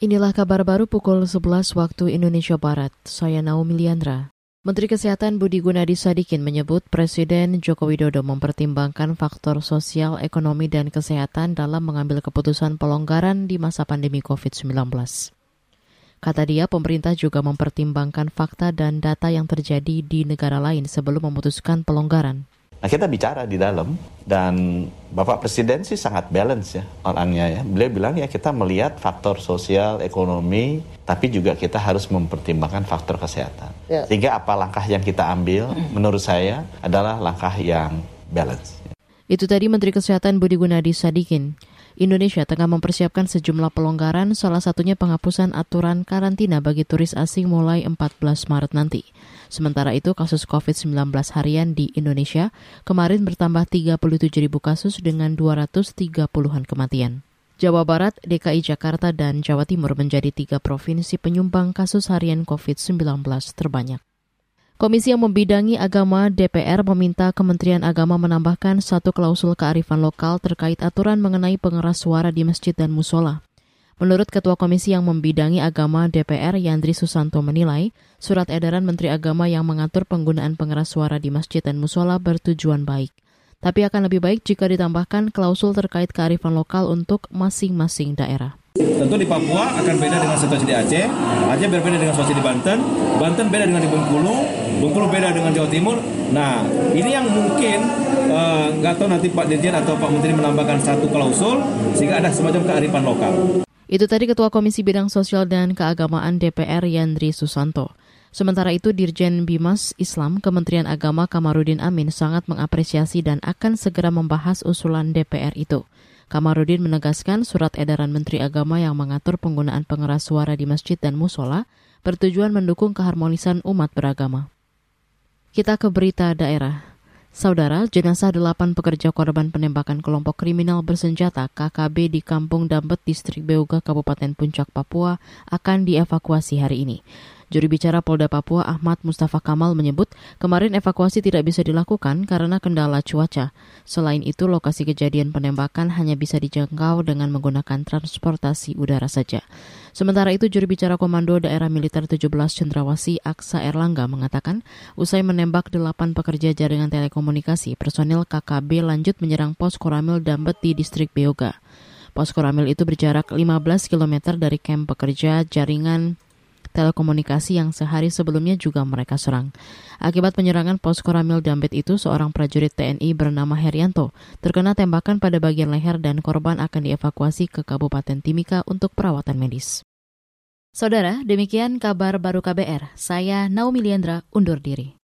Inilah kabar baru pukul 11 waktu Indonesia Barat. Saya Naomi Liandra. Menteri Kesehatan Budi Gunadi Sadikin menyebut Presiden Joko Widodo mempertimbangkan faktor sosial, ekonomi, dan kesehatan dalam mengambil keputusan pelonggaran di masa pandemi COVID-19. Kata dia, pemerintah juga mempertimbangkan fakta dan data yang terjadi di negara lain sebelum memutuskan pelonggaran. Nah kita bicara di dalam dan Bapak Presiden sih sangat balance ya orangnya ya. Beliau bilang ya kita melihat faktor sosial, ekonomi, tapi juga kita harus mempertimbangkan faktor kesehatan. Ya. Sehingga apa langkah yang kita ambil menurut saya adalah langkah yang balance. Itu tadi Menteri Kesehatan Budi Gunadi Sadikin. Indonesia tengah mempersiapkan sejumlah pelonggaran, salah satunya penghapusan aturan karantina bagi turis asing mulai 14 Maret nanti. Sementara itu, kasus COVID-19 harian di Indonesia kemarin bertambah 37 ribu kasus dengan 230-an kematian. Jawa Barat, DKI Jakarta, dan Jawa Timur menjadi tiga provinsi penyumbang kasus harian COVID-19 terbanyak. Komisi yang membidangi agama DPR meminta Kementerian Agama menambahkan satu klausul kearifan lokal terkait aturan mengenai pengeras suara di masjid dan musola. Menurut Ketua Komisi yang membidangi agama DPR Yandri Susanto menilai, surat edaran Menteri Agama yang mengatur penggunaan pengeras suara di masjid dan musola bertujuan baik. Tapi akan lebih baik jika ditambahkan klausul terkait kearifan lokal untuk masing-masing daerah. Tentu di Papua akan beda dengan situasi di Aceh, Aceh berbeda dengan situasi di Banten, Banten beda dengan di Bengkulu, Bengkulu beda dengan Jawa Timur. Nah, ini yang mungkin eh, nggak uh, tahu nanti Pak Dirjen atau Pak Menteri menambahkan satu klausul sehingga ada semacam kearifan lokal. Itu tadi Ketua Komisi Bidang Sosial dan Keagamaan DPR Yandri Susanto. Sementara itu Dirjen Bimas Islam Kementerian Agama Kamarudin Amin sangat mengapresiasi dan akan segera membahas usulan DPR itu. Kamarudin menegaskan surat edaran Menteri Agama yang mengatur penggunaan pengeras suara di masjid dan musola bertujuan mendukung keharmonisan umat beragama. Kita ke berita daerah. Saudara, jenazah delapan pekerja korban penembakan kelompok kriminal bersenjata KKB di Kampung Dambet, Distrik Beuga, Kabupaten Puncak, Papua akan dievakuasi hari ini. Juru bicara Polda Papua Ahmad Mustafa Kamal menyebut kemarin evakuasi tidak bisa dilakukan karena kendala cuaca. Selain itu, lokasi kejadian penembakan hanya bisa dijangkau dengan menggunakan transportasi udara saja. Sementara itu, juru bicara Komando Daerah Militer 17 Cendrawasi Aksa Erlangga mengatakan, usai menembak delapan pekerja jaringan telekomunikasi, personil KKB lanjut menyerang pos Koramil Dambet di distrik Beoga. Pos Koramil itu berjarak 15 km dari kamp pekerja jaringan telekomunikasi yang sehari sebelumnya juga mereka serang. Akibat penyerangan pos Koramil Dambet itu, seorang prajurit TNI bernama Herianto terkena tembakan pada bagian leher dan korban akan dievakuasi ke Kabupaten Timika untuk perawatan medis. Saudara, demikian kabar baru KBR. Saya Naomi Liandra undur diri.